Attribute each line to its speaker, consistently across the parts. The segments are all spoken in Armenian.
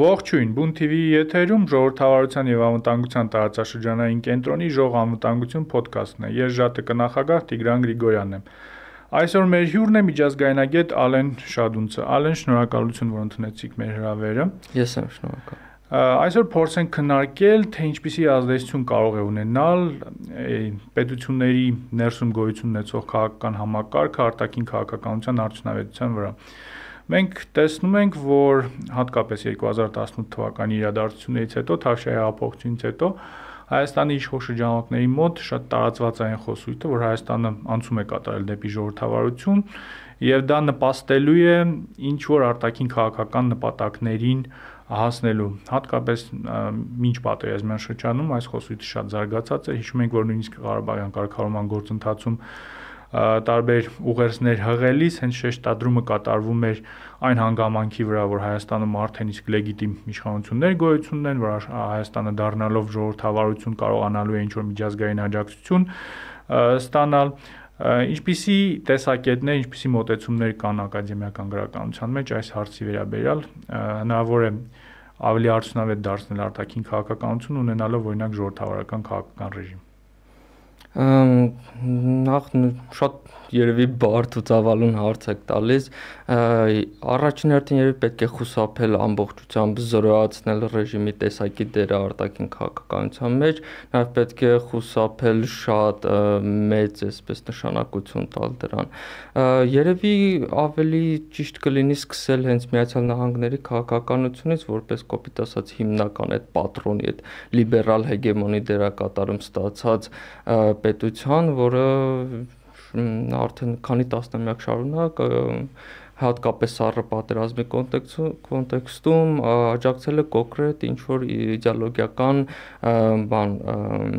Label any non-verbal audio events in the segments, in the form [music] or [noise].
Speaker 1: Ողջույն, Բուն TV-ի եթերում ժողովրդավարության եւ անվտանգության տարածաշրջանային կենտրոնի ժող անվտանգություն ոդքասթն է։ Ես ԺԱՏԿ նախագահ Տիգրան Գրիգորյանն եմ։ Այսօր մեր հյուրն է միջազգայնագետ Ալեն Շադունցը։ Ալեն, շնորհակալություն, որ ընդունեցիք մեր հրավերը։
Speaker 2: Ես եմ շնորհակալ։
Speaker 1: Այսօր փորձենք քննարկել, թե ինչպիսի ազդեցություն կարող է ունենալ պետությունների ներսում գոյություն ունեցող քաղաքական համակարգը արտաքին քաղաքականության արդյունավետության վրա։ Մենք տեսնում ենք, որ հատկապես 2018 թվականի իրադարձություններից հետո, Թավշյայի հապողությունից հետո Հայաստանի իշխող շրջանակների մոտ շատ տարածված է այն խոսույթը, որ Հայաստանը անցում է կատարել դեպի ժողովրդավարություն, եւ դա նպաստելու է ինչ որ արտաքին քաղաքական նպատակներին հասնելու հատկապես ոչ պատերազմյան շրջանում այս խոսույթը շատ զարգացած է հիշում ենք որ նույնիսկ Ղարաբաղյան կարգավորման գործընթացում տարբեր ուղերձներ հղելիս հենց շեշտադրումը կատարվում էր այն հանգամանքի վրա, որ Հայաստանում արդեն իսկ լեգիտիմ իշխանություններ գոյություն ունեն, որ Հայաստանը դառնալով ժողովրդավարություն կարողանալու է ինչ-որ միջազգային աջակցություն ստանալ ինչպիսի տեսակետներ, ինչպիսի մոտեցումներ կան ակադեմիական գրականության մեջ այս հարցի վերաբերյալ հնարավոր է ավելի արդյունավետ դարձնել արտաքին քաղաքականություն ունենալով օրինակ ժողովրդավարական քաղաքական ռեժիմ
Speaker 2: Ach, schaut երևի բարդ ու ծավալուն հարց եք տալիս առաջին հերթին երևի պետք է խուսափել ամբողջությամբ զրոյացնել ռեժիմի տեսակի դերը արտաքին քաղաքականության մեջ նաև պետք է խուսափել շատ մեծ այսպես նշանակություն տալ դրան երևի ավելի ճիշտ կլինի սկսել հենց Միացյալ Նահանգների քաղաքականությունից որպես կոպիտ ասած հիմնական այդ պատրոնի այդ լիբերալ հեգեմոնի դերակատարում ստացած պետության, որը արդեն քանի տասնամյակ շարունակ հատկապես սառը պատերազմի կոնտեքստում աջակցել է կոնկրետ ինչ որ իդեոլոգիական բան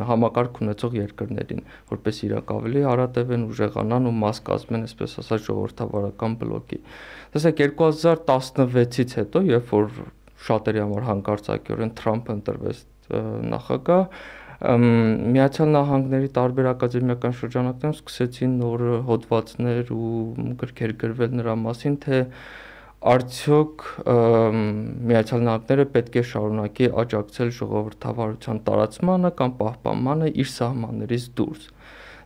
Speaker 2: համակարգ ունեցող երկրներին, որպես իրակ ավելի հարատևեն ուժեղանան ու մաս կազմեն, այսպես ասած, ժողովրդավարական բլոկի։ Տեսեք 2016-ից հետո, երբ որ շատերի համար հանկարծակիորեն Թրամփը ընտրվեց նախագահ, Միացյալ Նահանգների տարբեր ակադեմիական շրջանակներում սկսեցին նոր հոդվածներ ու գրքեր գրվել նրա մասին, թե արդյոք Միացյալ Նահանգները պետք է շարունակի աջակցել ժողովրդավարության տարածմանը կամ պահպանմանը իր սահմաններից դուրս։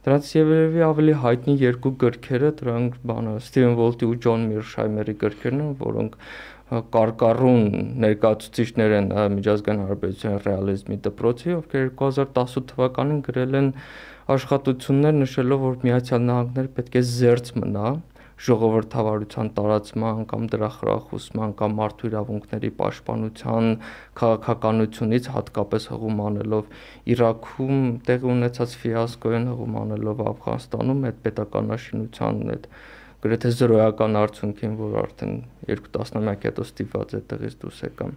Speaker 2: Դրանց երևի ավելի հայտնի երկու գրքերը, դրանք բանը Ստիվեն Վոլտի ու Ջոն Միրշայմերի գրքերն են, որոնք կարկառուն ներկայացուցիչներ են միջազգային հարաբերության ռեալիզմի դպրոցի, ովքեր 2018 թվականին գրել են աշխատություններ նշելով, որ Միացյալ Նահանգները պետք է զերծ մնա ժողովրդավարության տարածման կամ դրա խրախուսման կամ մարդու իրավունքների պաշտպանության քաղաքականությունից հատկապես հղում անելով Իրաքում տեղի ունեցած ֆիասկոյն հղում անելով Աֆղանստանում այդ պետականաշինության այդ գրեթե զրոյական արդյունքին, որ արդեն երկու տասնամյակ հետո ստիպված է տեղից դուրս եկան։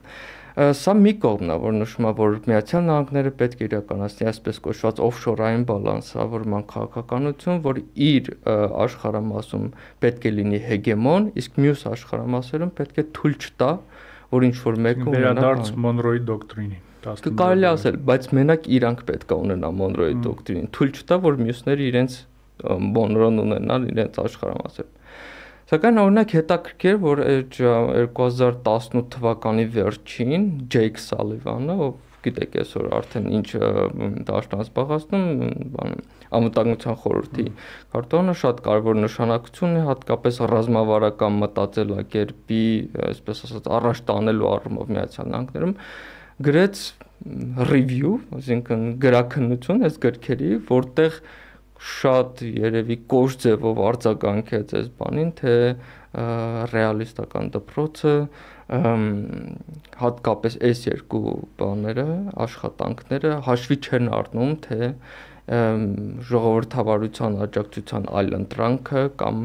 Speaker 2: Սա մի կողմն է, որ նշում է, որ Միացյալ Նահանգները պետք է իրականացնի այսպես կոչված օֆշորային բալանսավորման քաղաքականություն, որ իր աշխարհամասում պետք է լինի հեգեմոն, իսկ մյուս աշխարհամասերում պետք է թույլ չտա, որ ինչ որ մեկը
Speaker 1: վերադարձ Մոնրոյի դոկտրինին
Speaker 2: կարելի ասել, բայց մենակ իրանք պետք է ունենա Մոնրոյի դոկտրինին։ Թույլ չտա, որ մյուսները իրենց Մոնրոն ունենան իրենց աշխարհամասերում։ Սակայն օրինակ հետաքրքիր որ 2018 թվականի վերջին Ջեյք Սալիվանը, ով գիտեք այսօր արդեն ինչ դաշտան զբաղացնում, բան անվտանգության խորհրդի կարտոնը շատ կարևոր նշանակություն է հատկապես ռազմավարական մտածելակերպի, այսպես ասած, առաջ տանելու առումով Միացյալ Նահանգներում գրեց review, այսինքն գրաքննություն այս գրքերի, որտեղ շատ երևի կոշ ձևով արձագանքեց այս բանին, թե ռեալիստական դպրոցը հատկապես այս երկու բաները, աշխատանքները հաշվի չեն առնում, թե ժողովրդավարության աջակցության այլ ընտրանքը կամ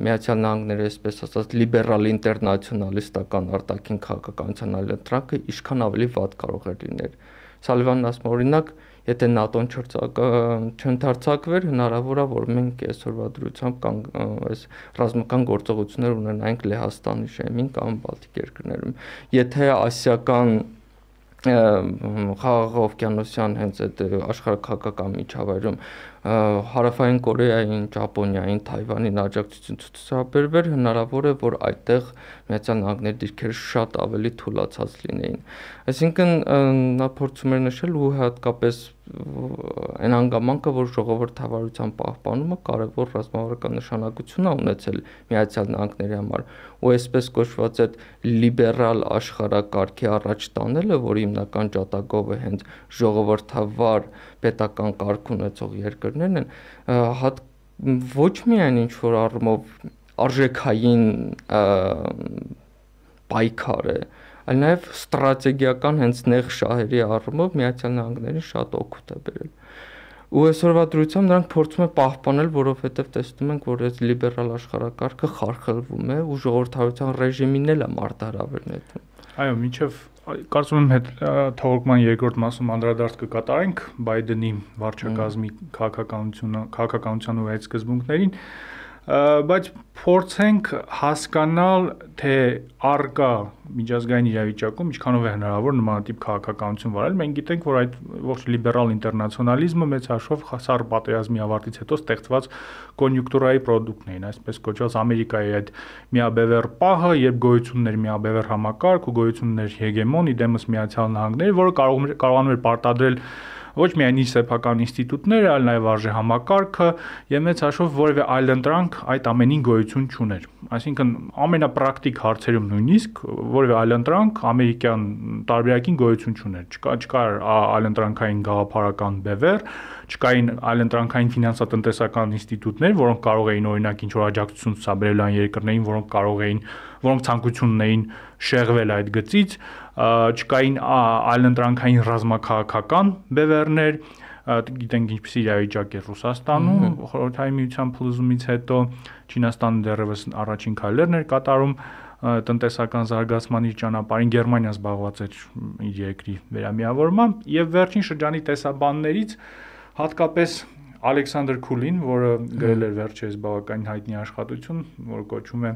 Speaker 2: Միացյալ Նահանգների այսպես ասած լիբերալ ինտերնացիոնալիստական արտաքին քաղաքականության այլ ընտրանքը ինչքան ավելի վատ կարող է լինել։ Սալիվանն ասում օրինակ եթե ՆԱՏՕ-ն չընթարցակվեր, հնարավոր է որ մենք այսօրվա դրությամբ կան այս ռազմական գործողություններ ունենայինք Լեհաստանի շեմին կամ Բալտիկ երկրներում։ Եթե ասիական խաղաղ օվկիանոսյան հենց այդ աշխարհակաղակական միջավայրում Հարավային Կորեային, Ճապոնիային, Թայվանին աջակցություն ցուցաբերվեր, հնարավոր է, որ այդտեղ Միացյալ Նահանգների դիրքերը շատ ավելի թուլացած լինեին։ Այսինքն նա փորձում էր նշել ու հատկապես այն հանգամանքը, որ ժողովրդավարության պահպանումը կարևոր ռազմավարական նշանակություն է ունեցել Միացյալ Նահանգների համար, ու այսպես կոչված այդ լիբերալ աշխարհակարգի առաջ տանելը, որի հիմնական ջատագովը հենց ժողովրդավար պետական կարգ ունեցող երկրներն են, հատ ոչ միայն ինչ որ առումով արժեքային պայքար է, այլ նաև ստրատեգիական հենց նեղ շահերի առումով Միացյալ Նահանգներին շատ օգուտ է բերել։ Ու այսօրվա դրությամբ նրանք փորձում են պահպանել, որովհետև տեսնում ենք, որ այս լիբերալ աշխարհակարգը խարխլվում է ու ժողովրդավարության ռեժիմին էլ է մարտահրավեր նետում։
Speaker 1: Այո, միջև կարծում եմ հետ թողարկման երկրորդ մասում անդրադարձ կկատարենք Բայդենի վարչակազմի քաղաքականությունը, քաղաքականության ու այդ սկզբունքներին, բայց փորձենք հասկանալ, թե արկա միջազգային իրավիճակում ինչքանով է հնարավոր նմանատիպ քաղաքականություն վարել։ Մենք գիտենք, որ այդ ողջ լիբերալ ինտերնացիոնալիզմը մեծ հաշվով խասար պատերազմի ավարտից հետո ստեղծված կոնյունկտուրայի product-ն էին, այսպես կոչված Ամերիկայի այդ միաբևեռ պահը, երբ գոյություններ միաբևեռ համակարգ ու գոյություններ հեգեմոն, իդեմս Միացյալ Նահանգների, որը կարող կարողանում էր պարտադրել ոչ միայն իր սեփական ինստիտուտները, այլ նաև արժե համակարգը եւ մեծ հաշվով որևէ այլ ընտրանք այդ ամենին գոյություն չուներ։ Այսինքն ամենապրակտիկ հարցերում նույնիսկ որևէ այլ ընտրանք ամերիկյան տարբերակին գոյություն չուներ։ Չկա չկար այլընտրանքային գաղափարական բևեր, չկային այլընտրանքային ֆինանսատնտեսական ինստիտուտներ, որոնք կարող էին օրինակ ինչ որ աջակցություն ցուցաբերել այն երկրներին, որոնք կարող էին, որոնք ցանկություն ունեին շեղվել այդ գծից, չկային այլընտրանքային ռազմաքաղաքական բևեռներ, գիտենք ինչպեսի իրավիճակ է Ռուսաստանում, խորհրդային միության փլուզումից հետո Չինաստանը դեռևս առաջին քայլերն էր կատարում տնտեսական զարգացման իր ճանապարհին Գերմանիան զբաղված էր իր երկրի վերամիավորմամբ եւ վերջին շրջանի տեսաբաններից հատկապես Ալեքսանդր Քուլին, որը գրել էր վերջերս բավականին հայտնի աշխատություն, որը կոչվում է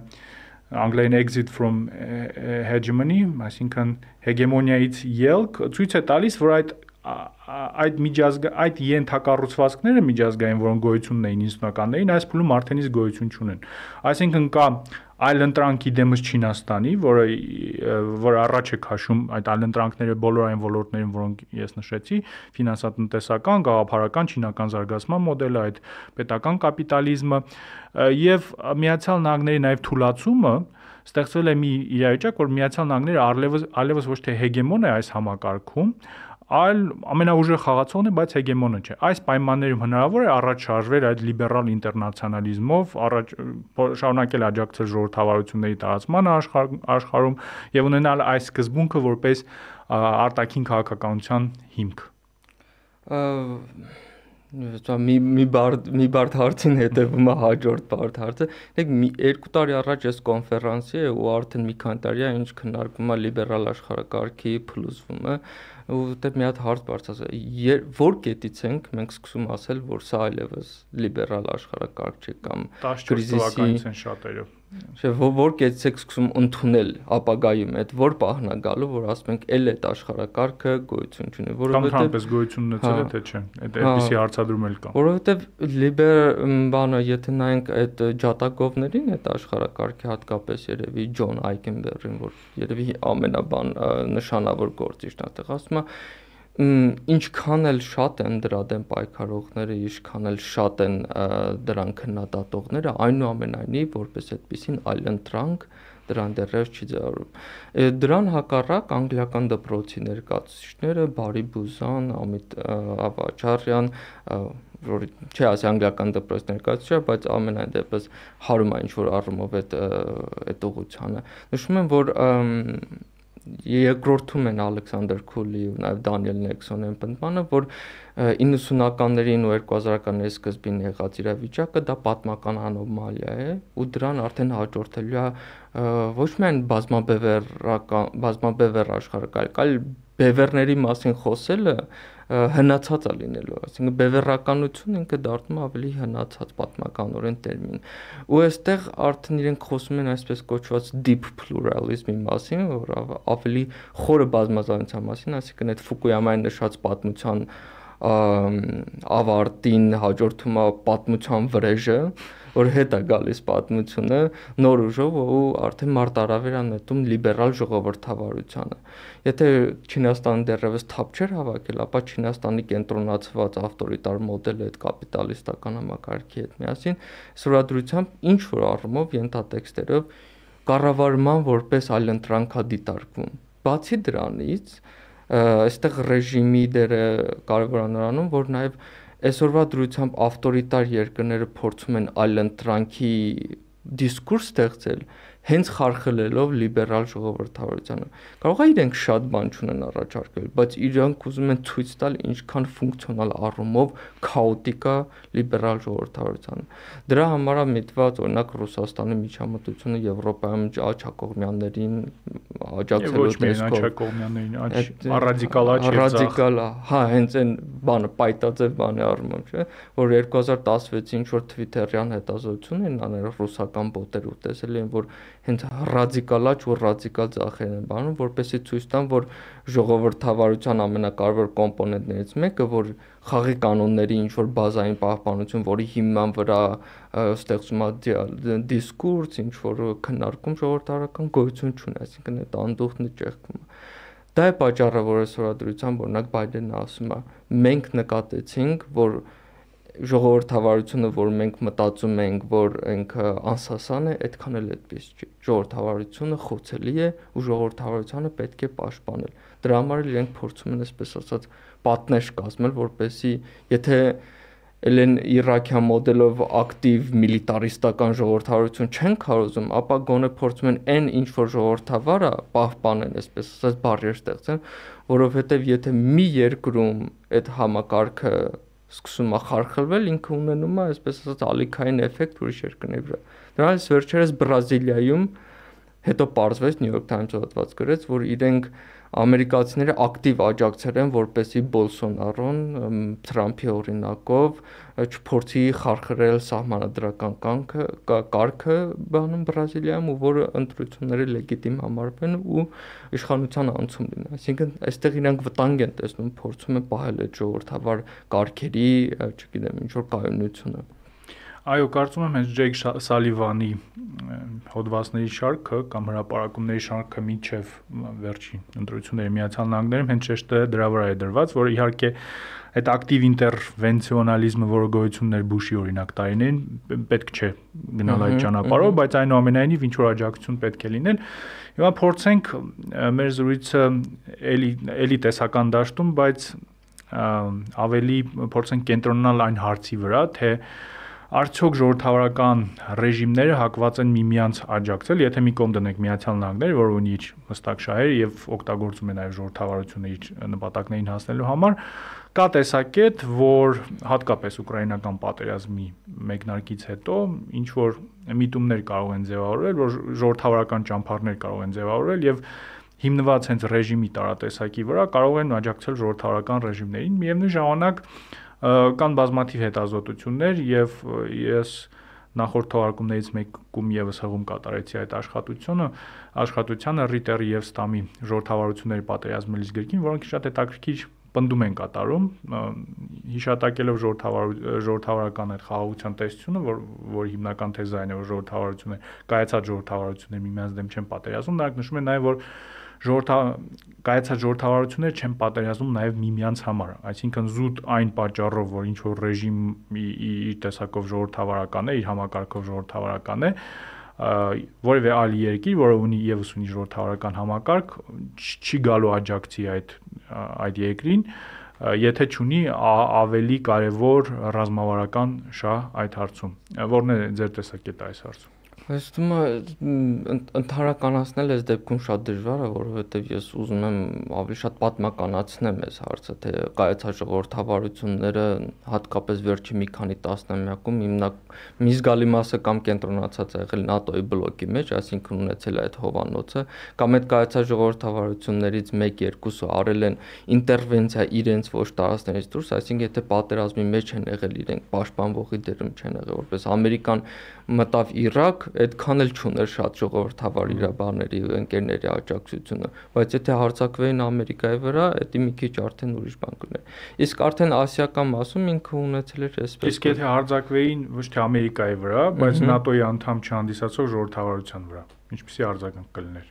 Speaker 1: անգլերեն exit from hegemony, այսինքն հեգեմոնիայից ելք, ցույց է տալիս, որ այդ այդ միջազգ այդ ենթակառուցվածքները միջազգային, որոնք գոյություն ունեին 90-ականներին, այս փուլում արդեն իսկ գոյություն չունեն։ Այսինքն կա այլընտրանքի դեմս Չինաստանի, որը որ առաջ է քաշում այդ այլընտրանքները բոլոր այն ոլորտներում, որոնք ես նշեցի, ֆինանսատնտեսական, գաղափարական չինական զարգացման մոդելը, այդ պետական կապիտալիզմը եւ Միացյալ Նահանգների նաեւ թուլացումը ստեղծվել է մի իրավիճակ, որ Միացյալ Նահանգները արլևս այլևս ոչ թե հեգեմոն է այս համակարգում, այլ ամենաուժեղ խաղացողն է, բայց հեգեմոնը չէ։ Այս պայմաններում հնարավոր է առաջ շարժվել այդ լիբերալ ինտերնացիոնալիզմով, առաջ շարունակել աջակցել ժողովրդավարությունների տարածմանը աշխարհ, աշխարհում եւ ունենալ այս սկզբունքը որպես արտաքին քաղաքականության հիմք։
Speaker 2: Դա մի մի բարդ մի բարդ հարցին հետևում է հաջորդ բարդ հարցը։ Դեք մի երկու տարի առաջ ես կոնֆերանսի է ու արդեն մի քանի տարի է ինչ քննարկվում է լիբերալ աշխարհակարգի փլուզումը ու դե մի հատ հարց բարձրացա որ կետից ենք մենք սկսում ասել որ սա այլևս լիբերալ աշխարհակարգ չէ կամ
Speaker 1: կրիզիսի են շատերը
Speaker 2: Չէ, որ կետից եք սկսում ընդունել ապագայում այդ որ պահն է գալու, որ ասում ենք էլ այդ աշխարհակարգը գոյություն չունի,
Speaker 1: որովհետեւ կամ քանպես գոյություն ունեցել է թե չէ։ Այդ այդպիսի հարցադրում էլ կա։
Speaker 2: Որովհետեւ լիբեր բանը, եթե նայենք այդ ջատագովներին, այդ աշխարհակարգի հատկապես երևի Ջոն Այկենբերին, որ երևի ամենաբան նշանավոր գործիչն է, ասում է ինչքան էլ շատ են դրա դեմ պայքարողները, ինչքան էլ շատ են դրան քննադատողները, այնուամենայնիվ որպես այդպեսին այլընտրանք դրան դեռևս չի ձևավորում։ Դրան հակառակ անգլիական դպրոցի ներկայացուցիչները Բարի Բուզան, Ամիտ Ավաչարյան, որ չի ասի անգլիական դպրոց ներկայացուցիչ, բայց ամենայն դեպս հարում է ինչ որ առումով այդ այդ ուղղությանը։ Նշում են, որ երկրորդում են Ալեքսանդր Քուլի ու նաև Դանիել Նեքսոնի պնդմանը, որ 90-ականներին ու 2000-ականների սկզբին եղած իրավիճակը դա պատմական անոմալիա է ու դրան արդեն հաջորդելու է ոչ միայն բազմաբևեռական բազմաբևեռ աշխարհը, այլ բևեռների մասին խոսելը հնացած է լինելու, այսինքն բևեռականություն ինքը դառնում է ավելի հնացած պատմականորեն տերմին։ Ու այստեղ արդեն իրենք խոսում են այսպես կոչված deep pluralism-ի մասին, որ ավելի խորը բազմազանության մասին, այսինքն այդ Ֆուկույամայի նշած պատմության ավարտին հաջորդում է պատմության վրեժը, որ հետ է գալիս պատմությունը նոր ուժով ու արդեն մարտարավեր անետում լիբերալ ժողովրդավարությանը։ Եթե Չինաստանը դեռևս թափ չէր հավաքել, ապա Չինաստանի կենտրոնացված ավտորիտար մոդելը այդ կապիտալիստական համակարգի հետ միասին սուրադրությամբ ինչ որ առումով ենթատեքստերով կառավարման որպես այլընտրանքա դիտարկվում։ Բացի դրանից, այստեղ ռեժիմի դերը կարևոր է նրանում, որ նաև այսօրվա դրությամբ ավտորիտար երկրները փորձում են այլընտրանքի դիսկուրս ստեղծել, հենց խարխլելով լիբերալ ժողովրդավարությանը։ Կարող է իրենք շատ բան չունեն առաջարկել, բայց իրենք ուզում են ցույց տալ ինչքան ֆունկցիոնալ առումով քաոտիկ է լիբերալ ժողովրդավարությունը։ Դրա համար է միտված օրինակ Ռուսաստանի միջամտությունը Եվրոպայում աչակողմյաններին
Speaker 1: աջակցելու տեսքով։ Ոչ միայն աչակողմյաններին, աչ ռադիկալ աչ եւ
Speaker 2: ռադիկալ, հա, հենց այն բանը պայտաձև բանի առումով, չէ, որ 2016-ին ինչ որ Twitter-յան հետազոտություն են անել ռուսական բոտեր ու տեսել են, որ հենց ռադիկալ աչ ու ռադիկալ ծախեր են բանում, որպեսզի ցույց տան, որ ժողովրդավարության ամենակարևոր կոմպոնենտներից մեկը, որ խաղի կանոնների ինչ որ բազային պահպանություն, որի հիման վրա ստեղծում է դիսկուրս, ինչ որ քննարկում ժողովրդարական գոյություն չունի, այսինքն այդ անդուխտն ճեղքում է։ Դա է պատճառը, որ այսօրադրությամբ օրինակ Բայդենը ասում է, մենք նկատեցինք, որ ժողովրդավարությունը, որ մենք մտածում ենք, որ ինքը անսասան է, այդքան էլ այդպես չի։ Ժողովրդավարությունը խոցելի է ու ժողովրդավարությունը պետք է պաշտպանել։ Դրա համար էլ իրենք փորձում են այսպես ասած պատնեշ կազմել, որպեսզի եթե ելեն Իրաքյան մոդելով ակտիվ միլիտարիստական ժողովրդավարություն չեն քարոզում, ապա գոնե փորձում են այն ինչ որ ժողովրդավարը պահպանեն, այսպես ասած բարիեր ստեղծեն, որովհետև եթե մի երկրում այդ համակարգը սկսում է խարխլվել, ինքը ունենում է, այսպես ասած, ալիքային էֆեկտ ուրիշ երկրների վրա։ Դրանից վերջերս Բրազիլիայում հետո պարզվեց New York Times-ը հոդված գրեց, որ իրենք ամերիկացիները ակտիվ աջակցել են, որպեսի Բոլսոնարոն Թրամփի օրինակով չփորձի խարխրել սահմանադրական կանքը կարգը բանում Բրազիլիայում ու որը ընտրությունների լեգիտիմ համարվեն ու իշխանության անցում լինի։ Այսինքն այստեղ իրանք վտանգ են տեսնում, փորձում են պահել այդ ժողովրդավար կարգերի, չգիտեմ, ինչ որ կայունությունը։
Speaker 1: Այո, կարծում եմ հենց Ջեյք Սալիվանի հոդվածների շարքը կամ հրապարակումների շարքը միջև վերջին ընտրությունների Միացյալ Նահանգներում հենց շեշտը դրա վրա է դրված, որ իհարկե այդ ակտիվ ինտերվենցիոնալիզմը, որը գոյություններ Բուշի օրինակ տարիներին, պետք չէ գնալ այդ ճանապարհով, բայց այնուամենայնիվ ինչ որ աջակցություն պետք է լինել։ Հիմա փորձենք մեր զրույցը էլի էլի տեսական դաշտում, բայց ավելի փորձենք կենտրոնանալ այն հարցի վրա, թե արդյոք ժողովրդավարական ռեժիմները հակված են միմյանց աջակցել, եթե մի կողմ դնենք Միացյալ Նահանգները, որը ունի իր հստակ շահեր եւ օգտագործում է նաեւ ժողովրդավարությունը իր նպատակներին հասնելու համար, կա տեսակետ, որ հատկապես ուկրաինական պատերազմի մեկնարկից հետո ինչ որ միտումներ կարող են ձևավորել, որ ժողովրդավարական ճամփարներ կարող են ձևավորել եւ հիմնված հենց ռեժիմի տարատեսակի վրա կարող են աջակցել ժողովրդավարական ռեժիմներին։ Միևնույն ժամանակ կան բազմաթիվ հետազոտություններ եւ ես նախորդ թողարկումներից մեկում եւս հղում կատարեցի այդ աշխատությունը աշխատությանը Ռիտերի եւ Ստամի ժողովրդավարությունների պատերազմելիս գրքին, որոնք շատ հետաքրքիր պնդում են կատարում հիշատակելով ժողովրդավար ժողովրդավարական այդ խաղաղության տեսությունը, որ որ հիմնական թեզային է որ ժողովրդավարությունը կայացած ժողովրդավարությունները միմյանց դեմ չեն պատերազմում, նրանք նշում են նաեւ որ ժողովրդա կայացած ժողովրդավարությունները չեն պատերազմում նաև միմյանց համար, այսինքն զուտ այն պատճառով, որ ինչ որ ռեժիմի իր տեսակով ժողովրդավարական է, իր համակարգով ժողովրդավարական է, որևէ այլ երկիր, որը ունի եւս ունի ժողովրդավարական համակարգ, չի գալու աջակցի այդ այդ երկրին, եթե ճունի ավելի կարևոր ռազմավարական շահ այդ հարցում։ Որն է ձեր տեսակետը այս հարցում։
Speaker 2: Ես է ընդհանրականացնել այս դեպքում շատ դժվար է, որովհետև ես ուզում եմ ավելի շատ պատմականացնեմ այս հարցը, թե կայացած ժողովրդավարությունները հատկապես վերջի մի քանի տասնամյակում հիմնակ մի զգալի մասը կամ կենտրոնացած է եղել ՆԱՏՕ-ի բլոկի մեջ, այսինքն ունեցել այդ հովանոցը, կամ այդ կայացած ժողովրդավարություններից 1-2-ը արել են ինտերվենցիա իրենց ոչ տարածքներից դուրս, այսինքն եթե պատերազմի մեջ են եղել իրենք պաշտպանվողի դերում չեն եղել, որպես Ամերիկան մտավ Իրաք, օրինակ այդքան էլ չուներ շատ ժողովրդավար իր բաների ընկերների աջակցությունը, բայց եթե հարցակվեին Ամերիկայի վրա, դա մի քիչ արդեն ուրիշ բան կներ։ Իսկ արդեն ասիական մասում ինքը ունեցել էր այսպես։
Speaker 1: Իսկ եթե հարցակվեին ոչ թե Ամերիկայի վրա, բայց ՆԱՏՕ-ի անդամ չհանդիսացող ժողովրդավարության վրա, ինչպեսի արձագանք կլիներ։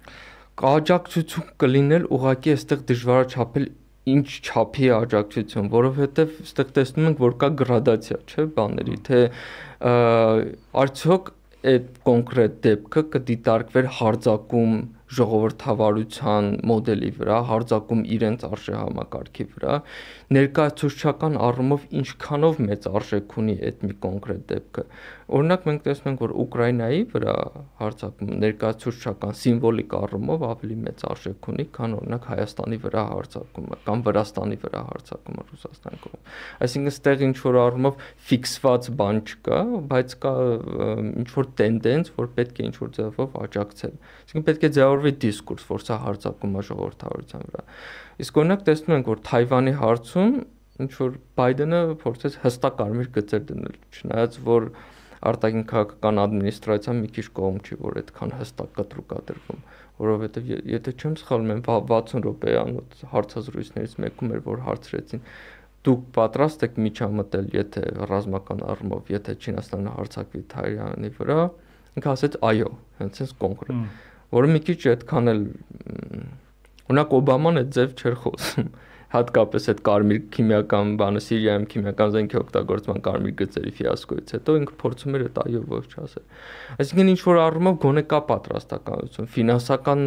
Speaker 2: Աջակցություն կլիներ, ուղղակի այստեղ դժվար է չափել ինչ չափի աջակցություն, որովհետև այստեղ տեսնում ենք, որ կա գրադացիա, չէ, բաների, թե արդյոք այդ կոնկրետ դեպքը կդիտարկվեր հարձակում ժողովրդավարության մոդելի վրա, հարձակում իրենց արժեհամակարգի վրա, ներկայացուցչական առումով ինչքանով մեծ արժեք ունի այդ մի կոնկրետ դեպքը։ Օրինակ մենք տեսնում ենք, որ Ուկրաինայի վրա հարձակում ներկայացուցչական սիմվոլիկ առումով ավելի մեծ արժեք ունի, քան օրինակ Հայաստանի վրա հարձակումը կամ Վրաստանի վրա հարձակումը Ռուսաստանի կողմից։ Այսինքն ստեղ ինչ որ առումով ֆիքսված բան չկա, բայց կա ինչ որ տենդենս, որ պետք է ինչ որ ձևով աջակցել։ Այսինքն պետք է ձևավորվի դիսկուրս, որ սա հարձակում է ժողովրդավարության վրա։ Իսկ օրինակ տեսնում ենք, որ Թայվանի հարցում ինչ որ Բայդենը փորձեց հստակ կարմիր գծեր դնել, չնայած որ արտաքին քաղաքական ադմինիստրացիան մի քիչ կողմ չի, որ այդքան հստակ կտրուկ է դրվում, որովհետև եթե չեմ սխալվում, 60 րոպեանոց հարցազրույցներից մեկում էր, որ հարցրեցին. Դուք պատրաստ եք միջամտել, եթե ռազմական առումով, եթե Չինաստանը հարցակվի Թայվանի վրա, ինքը ասեց այո, հենց այս կոնկրետ, որը մի քիչ այդքան էլ Օրինակ Օբաման այդ ձև չէր խոսում [laughs] հատկապես այդ կարմիր քիմիական բանը Սիրիայում քիմիական զենքի օգտագործման կարմիր գծերի ֆիասկոից հետո ինքը փորձում էր այդ այո ոչ չասել։ Այսինքն ինչ որ առումով գոնե կա պատրաստականություն, ֆինանսական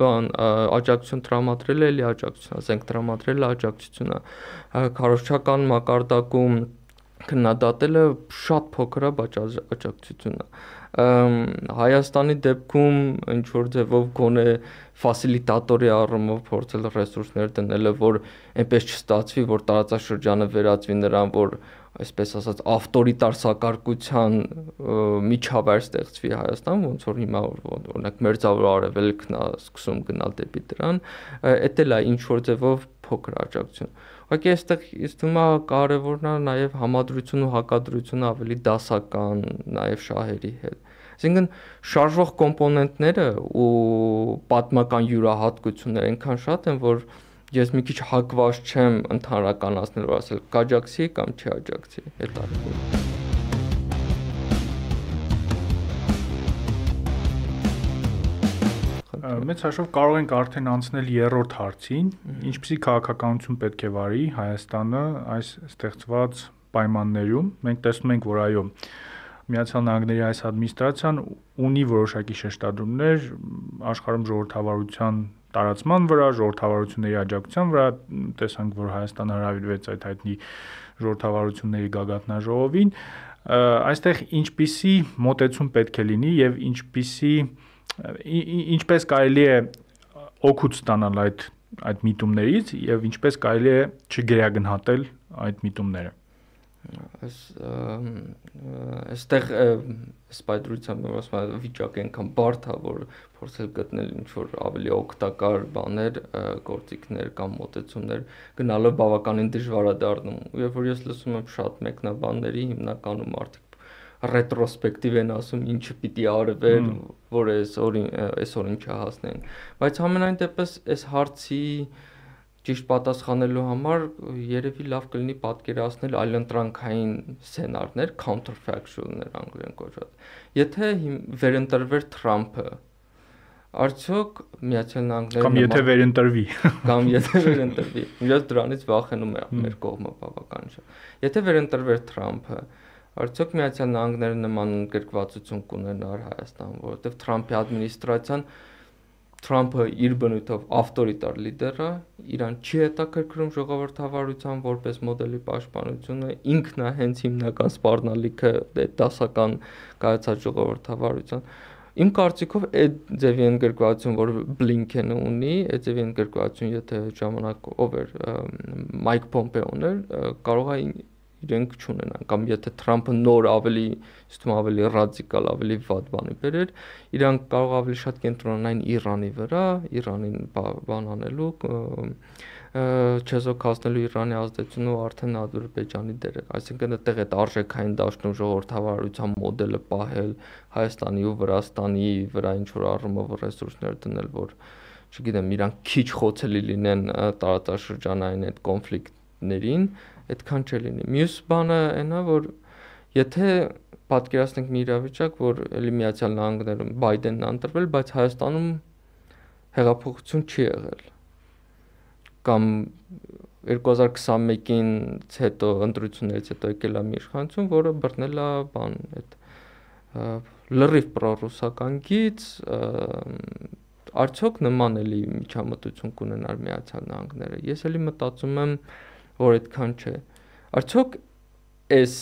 Speaker 2: բան աջակցություն տրամադրել էլի աջակցություն, զենք տրամադրել աջակցությունը, քարոշչական մակարդակում քննադատելը շատ փոքր է, բայց աջակցությունն է Հայաստանի դեպքում ինչ որ ձևով գոնե ֆասիլիտատորի առումով փորձել ռեսուրսներ դնելը, որ այնպես չստացվի, որ տարածաշրջանը վերածվի նրան, որ այսպես ասած ավտորիտար սակարկության միջավայր ստեղծվի Հայաստան, ոնց որ հիմա օրինակ մերձավոր արևելքն է սկսում գնալ դեպի դրան, դա էլ է ինչ որ ձևով փոքր աջակցություն։ Ուղղակի այստեղ իսկ թվում է կարևորն է նաև համադրություն ու հակադրությունը ավելի դասական, նաև շահերի հետ։ Այսինքն շարժող կոմպոնենտները ու պատմական յուրահատկությունները այնքան շատ են, որ ես մի քիչ հակված չեմ ընդհանրականացնել, որ ասել կաջակցի կամ չի աջակցի այդ առումով։
Speaker 1: Մեծ հաշվով կարող ենք արդեն անցնել երրորդ հարցին, ինչպիսի քաղաքականություն պետք է վարի Հայաստանը այս ստեղծված պայմաններում։ Մենք տեսնում ենք, որ այո, Միացյալ Նահանգների այս ադմինիստրացիան ունի որոշակի շեշտադրումներ աշխարհում ժողովրդավարության տարածման վրա, ժողովրդավարությունների աջակցության վրա, տեսանք, որ Հայաստանը հրավիրվեց այդ հայտնի ժողովրդավարությունների գագաթնաժողովին, այստեղ ինչպիսի մոտեցում պետք է լինի եւ ինչպիսի ինչպես կարելի է օգուտ ստանալ այդ այդ միտումներից եւ ինչպես կարելի է չգերագնահատել այդ միտումները
Speaker 2: այս այստեղ սպայդրությամբ ասում եմ վիճակը այնքան բարդ է որ փորձել գտնել ինչ որ ավելի օգտակար բաներ, գործիքներ կամ մոտեցումներ գնալով բավականին դժվար է դառնում։ Երբ որ ես լսում եմ շատ մեկնաբանների հիմնականում արդյոք ռետրոսպեկտիվ են ասում ինչը պիտի արվեր, որ այս օրին այսօրին չհասնեն։ Բայց համենայն դեպս այս հարցի ճիշտ պատասխանելու համար երևի լավ կլինի պատկերացնել այլընտրանքային սցենարներ, counterfactual-ներ անգլերեն կոչված։ Եթե վերընտրվեր Թրամփը, արդյոք Միացյալ Նահանգները [laughs]
Speaker 1: կամ եթե վերընտրվի
Speaker 2: կամ եթե վերընտրվի, իրաց դրանից վախենում է մեր կողմը բավական շատ։ Եթե վերընտրվեր Թրամփը, արդյոք Միացյալ Նահանգները նման գրկվածություն կունենար Հայաստան, որովհետև Թրամփի ադմինիստրացիան Թրամփը իր բնույթով ավտորիտար լիդեր է, իրան չի հետաքրքրում ժողովրդավարության որպես մոդելի պաշտպանությունը, ինքն է հենց հիմնական սպառնալիքը դասական կայացած ժողովրդավարության։ Իմ կարծիքով այդ ձևի ընդգրկվածություն, որ Բլինքենը ունի, այդ ձևի ընդգրկվածություն, եթե ժամանակ ով էր Մայք Պոմպեոն էր, կարող է իրենք չունենան կամ եթե Թրամփը նոր ավելի իստում ավելի ռադիկալ, ավելի վատ բանի բերեր, իրանք կարող ավելի շատ կենտրոնանային Իրանի վրա, Իրանին բան անելու չեզոքացնելու Իրանի ազդեցությունը ու արդեն Ադրբեջանի դերը։ Այսինքն այդտեղ այդ արժեքային դաշտում ժողովրդավարության մոդելը պահել Հայաստանի ու Վրաստանի վրա ինչ որ առումով ռեսուրսներ դնել, որ չգիտեմ, իրանք քիչ խոցելի լինեն տարածաշրջանային այդ կոնֆլիկտներին, այդքան չլինի։ Մյուս բանը այնա, որ եթե պատկերացնենք մի իրավիճակ, որ էլի Միացյալ Նահանգներում Բայդենն ընտրվել, բայց Հայաստանում հեղափոխություն չի եղել կամ 2021-ին հետո ընտրություններից հետո եկել է մի իշխանություն, որը բռնել է բան այդ լրիվ պրոռուսական գից արդյոք նման էլի միջամտություն կունենար Միացյալ Նահանգները։ Ես էլի մտածում եմ, որ այդքան չէ։ Արդյոք այս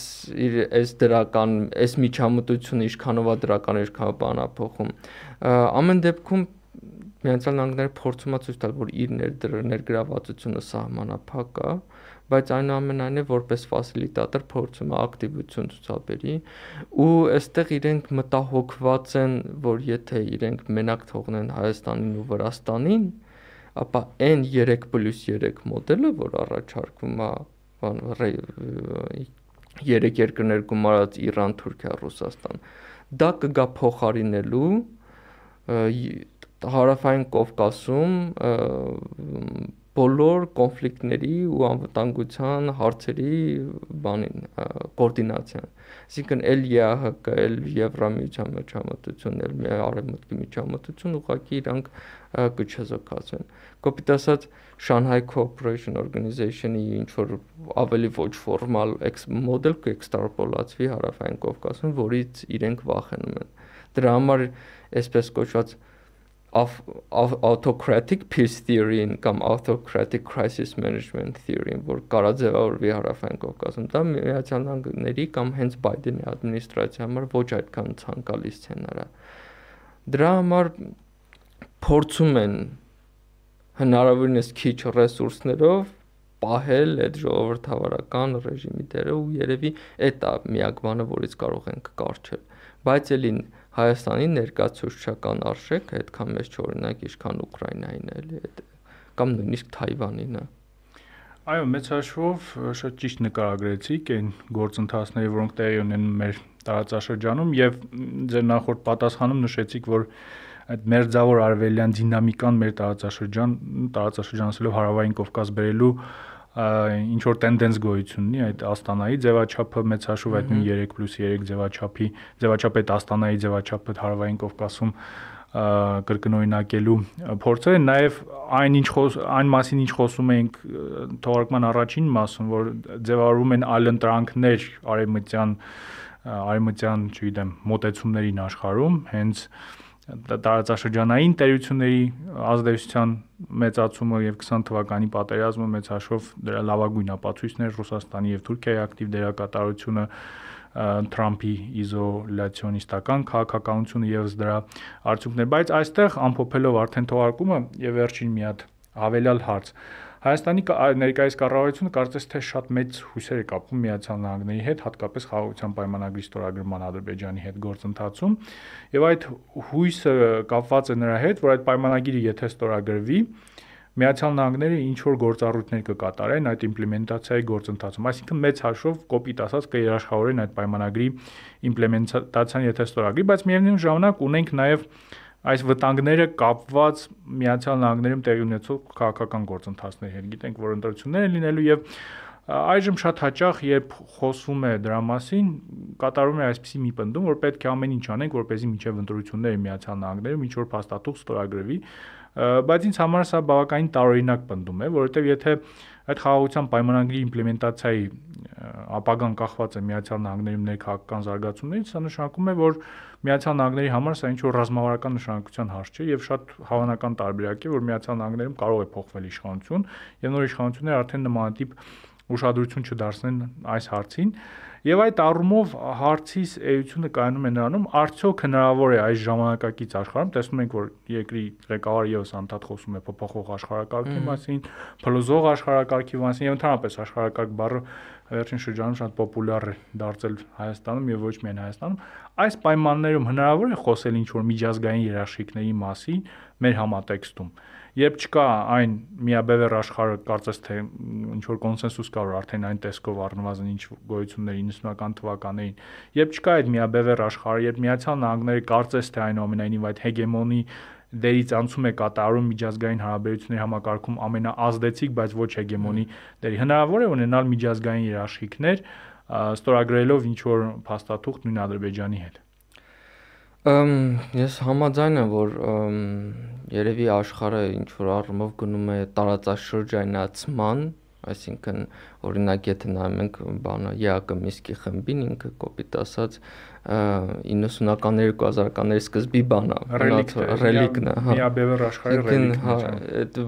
Speaker 2: իր այս դրական այս միջամտությունը ինչքանով է դրական ինչքանով բանափոխում ամեն դեպքում Միացյալ Նահանգները փորձում է ցույց տալ, որ իր ներգրավվածությունը սահմանափակ է, բայց այնուամենայնիվ որպես ֆասիլիտատոր փորձում է ակտիվություն ցուցաբերի ու այստեղ իրենք մտահոգված են, որ եթե իրենք մենակ թողնեն Հայաստանին ու Վրաստանին, ապա այն 3+3 մոդելը, որ առաջարկվում է բան երեք երկրներ գումարած Իրան, Թուրքիա, Ռուսաստան, դա կգա փոխարինելու հարավային Կովկասում բոլոր կոնֆլիկտների ու անվտանգության հարցերի բանին կոորդինացիան։ Այսինքն էլ ԵԱՀԿ, էլ Եվրամիության միջամտություն, էլ արևմուտքի միջամտություն ուղղակի իրանք կչեզոքացվեն։ Կոպիտ ասած Shanghai Cooperation Organization-ի ինչ որ ավելի ոչ ֆորմալ մոդել կեքստրապոլացվի հարավային Կովկասում, որից իրենք վախենում են։ Դրա համար այսպես կոչված autocratic peace theory-ին կամ autocratic crisis management theory-ին, որ կարա ձևավորվի հարավային Կովկասում, դա Միացյալ Նահանգների կամ հենց Բայդենի ադմինիստրացիայի համար ոչ այդքան ցանկալի սցենար է։ Դրա համար փորձում են հնարավորինս քիչ ռեսուրսներով պահել այդ ժողովրդավարական ռեժիմի դերը ու երևի այդ է միակ բանը, որից կարող ենք կարճել։ Բայց ելին Հայաստանի ներկայացուցչական արժեքը այդքան մեծ չօրինակ ինչքան Ուկրաինային էլի այդ կամ նույնիսկ Թայվանին է։
Speaker 1: Այո, մեծ հաշվով շատ ճիշտ նկարագրեցիք այն գործընթացները, որոնք տեղի ունեն մեր տարածաշրջանում եւ ձեր նախորդ պատասխանում նշեցիք, որ այդ մերձավոր արևելյան դինամիկան մեր տարածաշրջան տարածաշրջանացելով հարավային Կովկաս բերելու ինչ որ տենդենս գոյություն ունի այդ աստանայի ձևաչափը մեծ հաշվով այդ 3+3 ձևաչափի ձևաչափ այդ աստանայի ձևաչափը հարավային Կովկասում կրկնօրինակելու փորձը նաև այն ինչ խոս այն մասին ինչ խոսում էինք թողարկման առաջին մասում որ ձևավորվում են այլընտրանքներ արևմտյան արևմտյան, չգիտեմ, մոտեցումներին աշխարհում, հենց տարածաշրջանային տերությունների ազդեցության մեծացումը եւ 20 թվականի պատերազմը մեծ հաշվով դրա լավագույն ապացույցն էր Ռուսաստանի եւ Թուրքիայի ակտիվ դերակատարությունը Թրամփի իզոլյացիոնիստական քաղաքականությունը եւս դրա արդյունքներ, բայց այստեղ ամփոփելով արդեն թողարկումը եւ վերջին մի հատ հավելյալ հարց Հայաստանի ներկայիս կառավարությունը կարծես թե շատ մեծ հույսեր է կապում Միացյալ Նահանգների հետ, հատկապես խաղաղության պայմանագրի ստորագրման Ադրբեջանի հետ գործընթացում, եւ այդ հույսը կապված է նրա հետ, որ այդ պայմանագիրը եթե ստորագրվի, Միացյալ Նահանգները ինչ որ գործառույթներ կկատարեն այդ իմպլեմենտացիայի գործընթացում, այսինքն մեծ հաշվով կոպիտ ասած կերաշխավորեն այդ պայմանագրի իմպլեմենտացիան եթե ստորագրի, բայց միևնույն ժամանակ ունենք նաև այս վտանգները կապված Միացյալ Նահանգներում տեղի ունեցող քաղաքական գործընթացների հետ։ Գիտենք, որ ընտրություններ են լինելու եւ այժմ շատ հաճախ երբ խոսվում է դրա մասին, կատարվում է այսպիսի մի պնդում, որ պետք է ամեն ինչ անենք, որպեսզի միջև ընտրությունները Միացյալ Նահանգներում ինչ որ փաստաթուղթ ստորագրվի, բայց ինձ համար սա բավականին տարօրինակ պնդում է, որովհետեւ եթե այդ խաղաղության պայմանագրի իմպլեմենտացիայի ապագան կախված է Միացյալ Նահանգներում ներքաղաքական զարգացումներից, սա նշանակում է, որ Միացյալ Նահանգների համար սա ինչ-որ ռազմավարական նշանակության հարց չէ եւ շատ հավանական տարբերակ է, որ Միացյալ Նահանգներում կարող է փոխվել իշխանություն եւ նոր իշխանությունները արդեն նմանատիպ ուշադրություն չդարձնեն այս հարցին Եվ այդ առումով հարցիս էությունը կայանում է նրանում, արդյոք հնարավոր է այս ժամանակակից աշխարհում, տեսնում ենք, որ երկրի ղեկավարը եւս անդադ խոսում է փոփոխող աշխարհակարգի մասին, փլուզող աշխարհակարգի մասին եւ ընդհանրապես աշխարհակարգ բառը վերջին շրջանում շատ պոպուլյար է դարձել Հայաստանում եւ ոչ միայն Հայաստանում, այս պայմաններում հնարավոր է խոսել ինչ որ միջազգային երաշխիքների մասին մեր համատեքստում երբ չկա այն միաբևեռ աշխարհը կարծես թե ինչ որ կոնսենսուս կա որ արդեն այն տեսքով առնվազն ինչ գոյություններ 90-ական թվականներին երբ չկա այդ միաբևեռ աշխարհը երբ միացյալ նահանգները կարծես թե այնուամենայնիվ այդ հեգեմոնի դերից անցում է կատարում միջազգային հարաբերությունների համակարգում ամենաազդեցիկ, բայց ոչ հեգեմոնի դերի։ Հնարավոր է ունենալ միջազգային երաշխիքներ ստորագրելով ինչ որ փաստաթուղթ նույն Ադրբեջանի հետ։
Speaker 2: Ամ ես համաձայն եմ, որ երևի աշխարհը ինչ որ առումով գնում է տարածաշրջանացման Այսինքն օրինակ եթե նայում ենք բանը ԵԱԿ Միսկի խմբին ինքը կոպիտ ասած 90-ականների 2000-ականների սկզբի բան է,
Speaker 1: ռելիկն է, հա։ Միաբևեռ աշխարհի ռելիկն է։
Speaker 2: Հա, այդ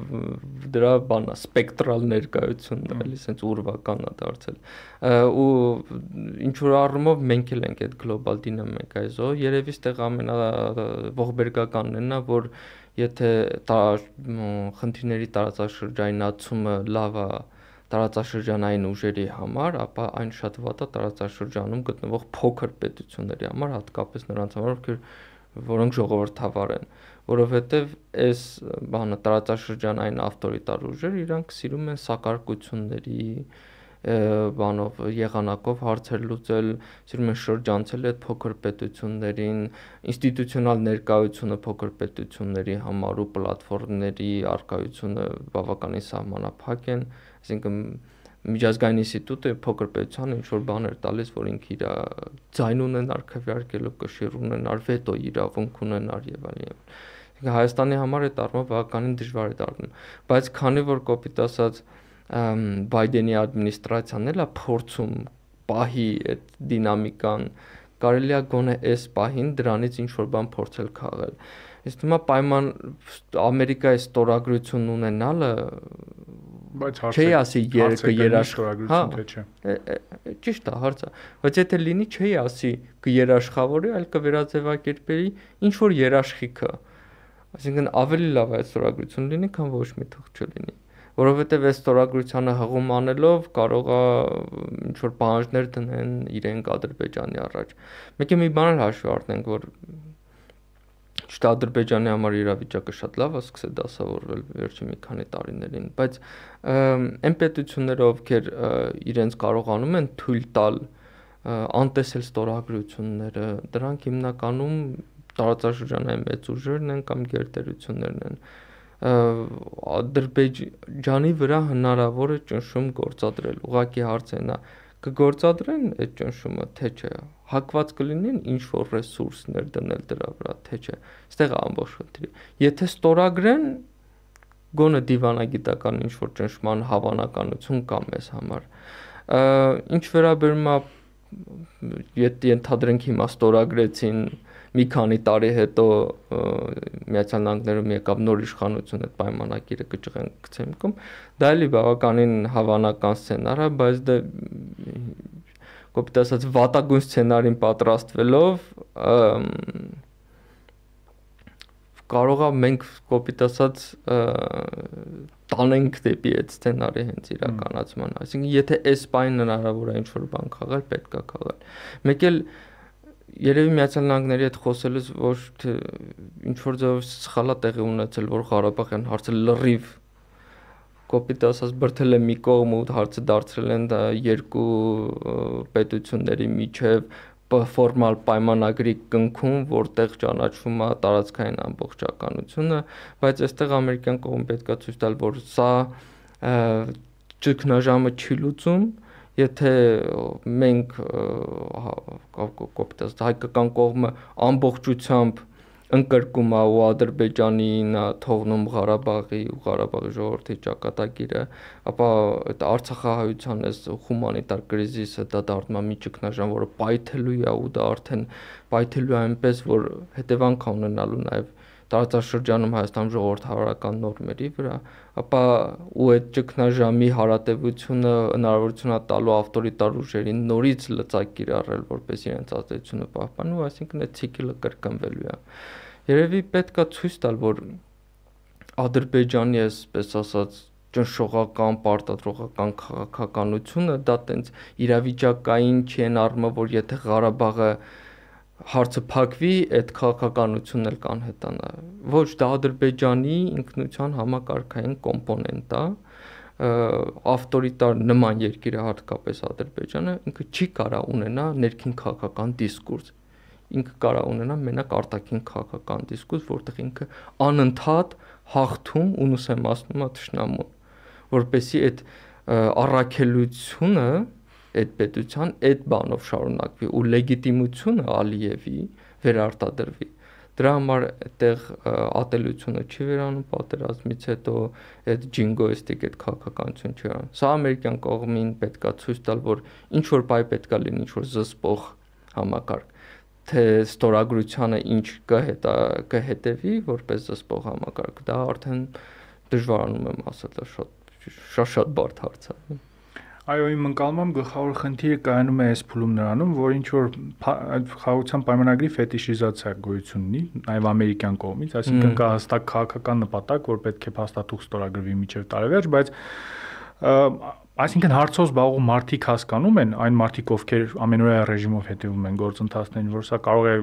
Speaker 2: դրա բանա սպեկտրալ ներկայությունն է, էլի sense ուրվական է դարձել։ Ու ինչ որ առումով մենք էլ ենք այդ գլոբալ դինամիկայզո, երևի ստեղ ամենա ողբերգականն է, որ եթե խնդիրների տարածաշրջանացումը լավ է տարածաշրջանային ուժերի համար, ապա այն շատ վատ է տարածաշրջանում գտնվող փոքր պետությունների համար, հատկապես նրանց համար, ովքեր որոնք ժողովրդավար են, որովհետև այս բանը տարածաշրջանային ավտորիտար ուժերը իրանք սիրում են սակարկությունների բանով եղանակով հարցեր լուծել, սիրում են շրջանցել այդ փոքր պետություններին, ինստիտուցիոնալ ներկայությունը փոքր պետությունների համար ու պլատֆորմների արկայությունը բավականին սահմանափակ են, Այսինքն միջազգային ինստիտուտը փոքր պետության ինչ որ բաներ տալիս, որ ինքը իր ձայն ունենար քվեարկելու կշիռ ունենար, վետո իրավունք ունենար եւ այլն։ Այսինքն Հայաստանի համար այդ առումով բավականին դժվար է դառնում, բայց քանի որ կոպիտ ասած Բայդենի ադմինիստրացիան էլ է փորձում պահի այդ դինամիկան կարելի է գոնե այս պահին դրանից ինչ որ բան փորձել քաղել։ Իսկ հիմա պայման Ամերիկայի ստորագրություն ունենալը
Speaker 1: բայց հարցը չի
Speaker 2: ասի երկը երաշխավորություն
Speaker 1: հա, թե չէ
Speaker 2: ճիշտ է հարցը բայց եթե լինի չի ասի կերաշխավորի այլ կվերաձևակերպերի ինչ որ երաշխիքը այսինքն ավելի լավ է ստորագրություն լինի քան ոչ մի թող չլինի որովհետև այս ստորագրությանը հղում անելով կարող է ինչ որ պահանջներ դնեն իրենք Ադրբեջանի առաջ։ Մեկ է մի բան հաշվի առնենք, որ Ճիշտ Ադրբեջանի համար իրավիճակը շատ լավ է, սկսել դասավորվել վերջին մի քանի տարիներին, բայց այն պետությունները, ովքեր իրենց կարողանում են թույլ տալ անտեսել ստորագրությունները, դրանք հիմնականում տարածաշրջանային մեծ ուժերն են կամ գերտերություններն են Ադրբեջանի վրա հնարավոր է ճնշում գործադրել։ Ուղղակի հարցը նա կգործադրեն այդ ճնշումը, թե չէ հակված կլինեն ինչ որ ռեսուրսներ դնել դրա վրա, թե չէ։ Այստեղ ամբողջ խնդիրը։ Եթե ստորագրեն գոնը դիվանագիտական ինչ որ ճնշման հավանականություն կա մեզ համար։ Ինչ վերաբերում է եթե ընդհանրենք հիմա ստորագրեցին մի քանի տարի հետո Միացյալ Նահանգներում եկավ նոր իշխանություն այդ պայմանագիրը կճղեն գցեն կում դա էլի բավականին հավանական սցենար է բայց դա կոպիտ ասած վատագույն սցենարին պատրաստվելով կարող է մենք կոպիտ ասած տանենք դեպի այդ սցենարի հենց իրականացման։ Այսինքն եթե այս բան հնարավոր է ինչ որ բան քաղել, պետք է քաղել։ Մեկ էլ երևի Միացյալ Նահանգների հետ խոսելուց թե ինչ որ ձև սխալա տեղի ունեցել, որ Ղարաբաղյան հարցը լրիվ կոպիտ ասած բրթել է մի կողմ ու հարցը դարձրել են դա երկու պետությունների միջև ֆորմալ պայմանագրի կնքում, որտեղ ճանաչվում է տարածքային ամբողջականությունը, բայց այստեղ ամերիկյան կողմը պետքա ցույց տալ, որ սա ճգնաժամը չի լուծում, եթե մենք կոպիտ ասած հայկական կողմը ամբողջությամբ ընկրկում է ու Ադրբեջանին թողնում Ղարաբաղի ու Ղարաբաղի ժողովրդի ճակատագիրը, ապա այդ Արցախահայության այս հումանիտար կրիզիսը դա դառնում է մի ճգնաժամ, որը պայթելու է ու դա արդեն պայթելու է այնպես, որ հետևանք ունենալու նաև տարածաշրջանում Հայաստան ժողովրդավարական նորմերի վրա, ապա ու այդ ճգնաժամի հարատեվությունը հնարավորություն է տալու ավտորիտար ուժերին նորից լծակ կիրառել, որպես իրենց ազդեցությունը պահպանու, այսինքն այդ ցիկլը կրկնվելու է։ Երևի պետքա ցույց տալ, որ Ադրբեջանի այսպես ասած ճնշողական, պարտադրողական քաղաքականությունը դա տենց իրավիճակային չի են առումը, որ եթե Ղարաբաղը հարցը փակվի, այդ քաղաքականությունն էլ կանհետանա։ Ոչ, դա Ադրբեջանի ինքնության համակարգային կոմպոնենտ է ավտորիտար նման երկիրը հատկապես Ադրբեջանը ինքը չի կարա ունենա ներքին քաղաքական դիսկուրս ինքը կարա ունենա մենակ արտաքին քաղաքական դիսկուրս որտեղ ինքը անընդհատ հաղթում ու նուսեմացնում է ճշնամուն որպեսի այդ առաքելությունը այդ պետության այդ բանով շարունակվի ու լեգիտիմությունը Ալիևի վերարտադրվի դրա համար այդտեղ ատելությունը չի վերանում պատերազմից հետո այդ ջինգոիստիկ այդ քաղաքականություն չի վերանում սա ամերիկյան կողմին պետքա ցույց տալ որ ինչ որ բայ պետքա լինի ինչ որ զսպող համակարգ թե ստորագրությանը ինչ կհետա կհետևի որպես զսպող համակարգ դա արդեն դժվարանում եմ ասել շատ շատ-շատ բարդ հարց է։
Speaker 1: Այո, իմ ընկալմամբ գլխավոր խնդիրը կայանում է այս փուլում նրանում, որ ինչ որ խաղաղության պայմանագրի ֆետիշիզացիա գոյություն ունի, նաև ամերիկյան կողմից, այսինքն կա հստակ քաղաքական նպատակ, որ պետք է փաստաթուղթ ստորագրվի միջև տարեվերջ, բայց Այսինքն հարցով զբաղվող մարդիկ հասկանում են այն մարդիկ, ովքեր ամենօրյա ռեժիմով հետևում են գործընթացներին, որ սա կարող է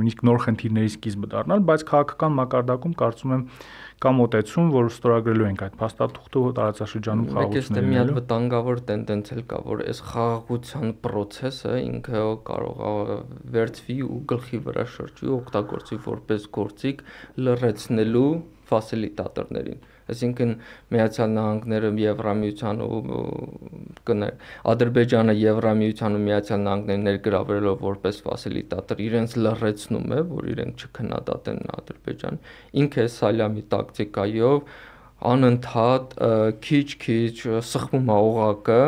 Speaker 1: նույնիսկ նոր խնդիրների սկիզբը դառնալ, բայց քաղաքական մակարդակում կարծում եմ կա մոտեցում, որ ստորագրելու ենք այդ փաստաթուղթը տարածաշրջանում
Speaker 2: խաղաղությունները։ Մեկ է մի հատ վտանգավոր տենդենց էլ կա, որ այս խաղաղության process-ը ինքը կարող է վերցվի ու գլխի վրա շրջի, օգտագործի որպես գործիք լրացնելու ֆասիլիտատորներին Այսինքն Միացյալ Նահանգները Եվրամիության ու կներ Ադրբեջանը Եվրամիության ու Միացյալ Նահանգներին ներգրավելով որպես ֆասիլիտատոր իրենց լրացնում է, որ իրենք չքննադատեն Ադրբեջան։ Ինքը Սալյամի տակտիկայով անընդհատ քիչ-քիչ սխվում է օղակը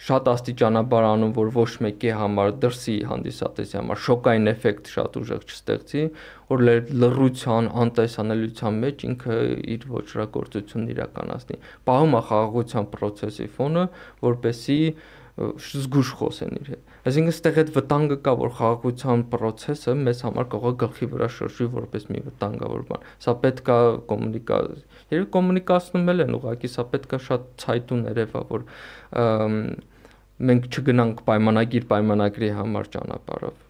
Speaker 2: շատ աստիճանաբար անում, որ ոչ մեկի համար դրսի հանդիսատեսի համար շոկային էֆեկտ շատ ուժեղ չստեղծի, որ լռության, անտեսանելիության մեջ ինքը իր ոչրագործությունն իրականացնի։ Պահում է խաղաղության process-ի ֆոնը, որպեսի զգուշ խոսեն իր հետ։ Այսինքն ստեղ այդ վտանգը կա, որ խաղաղության process-ը մեզ համար կարող է գլխի վրա շրջի որպես մի վտանգավոր բան։ Սա պետք է կոմունիկա, երբ կոմունիկացնում են, ուղղակի սա պետք է շատ ցայտուն երևա, որ մենք չգնանք պայմանագիր պայմանագրի համար ճանապարհով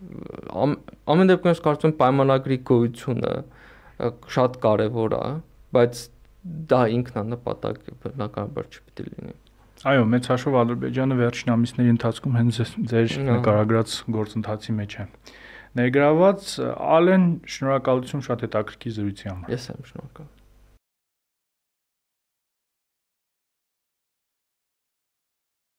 Speaker 2: ամեն դեպքում ես կարծում եմ պայմանագրի գոյությունը շատ կարևոր է բայց դա ինքնանպատակ բնականաբար չպիտի լինի
Speaker 1: Այո, մեծ հաշվով Ադրբեջանը վերջին ամիսների ընթացքում հենց ձեր նկարագրած գործընթացի մեջ է։ Ներգրաված Ալեն, շնորհակալություն շատ հետաքրքիր զրույցի համար։
Speaker 2: Ես եմ շնորհակալ։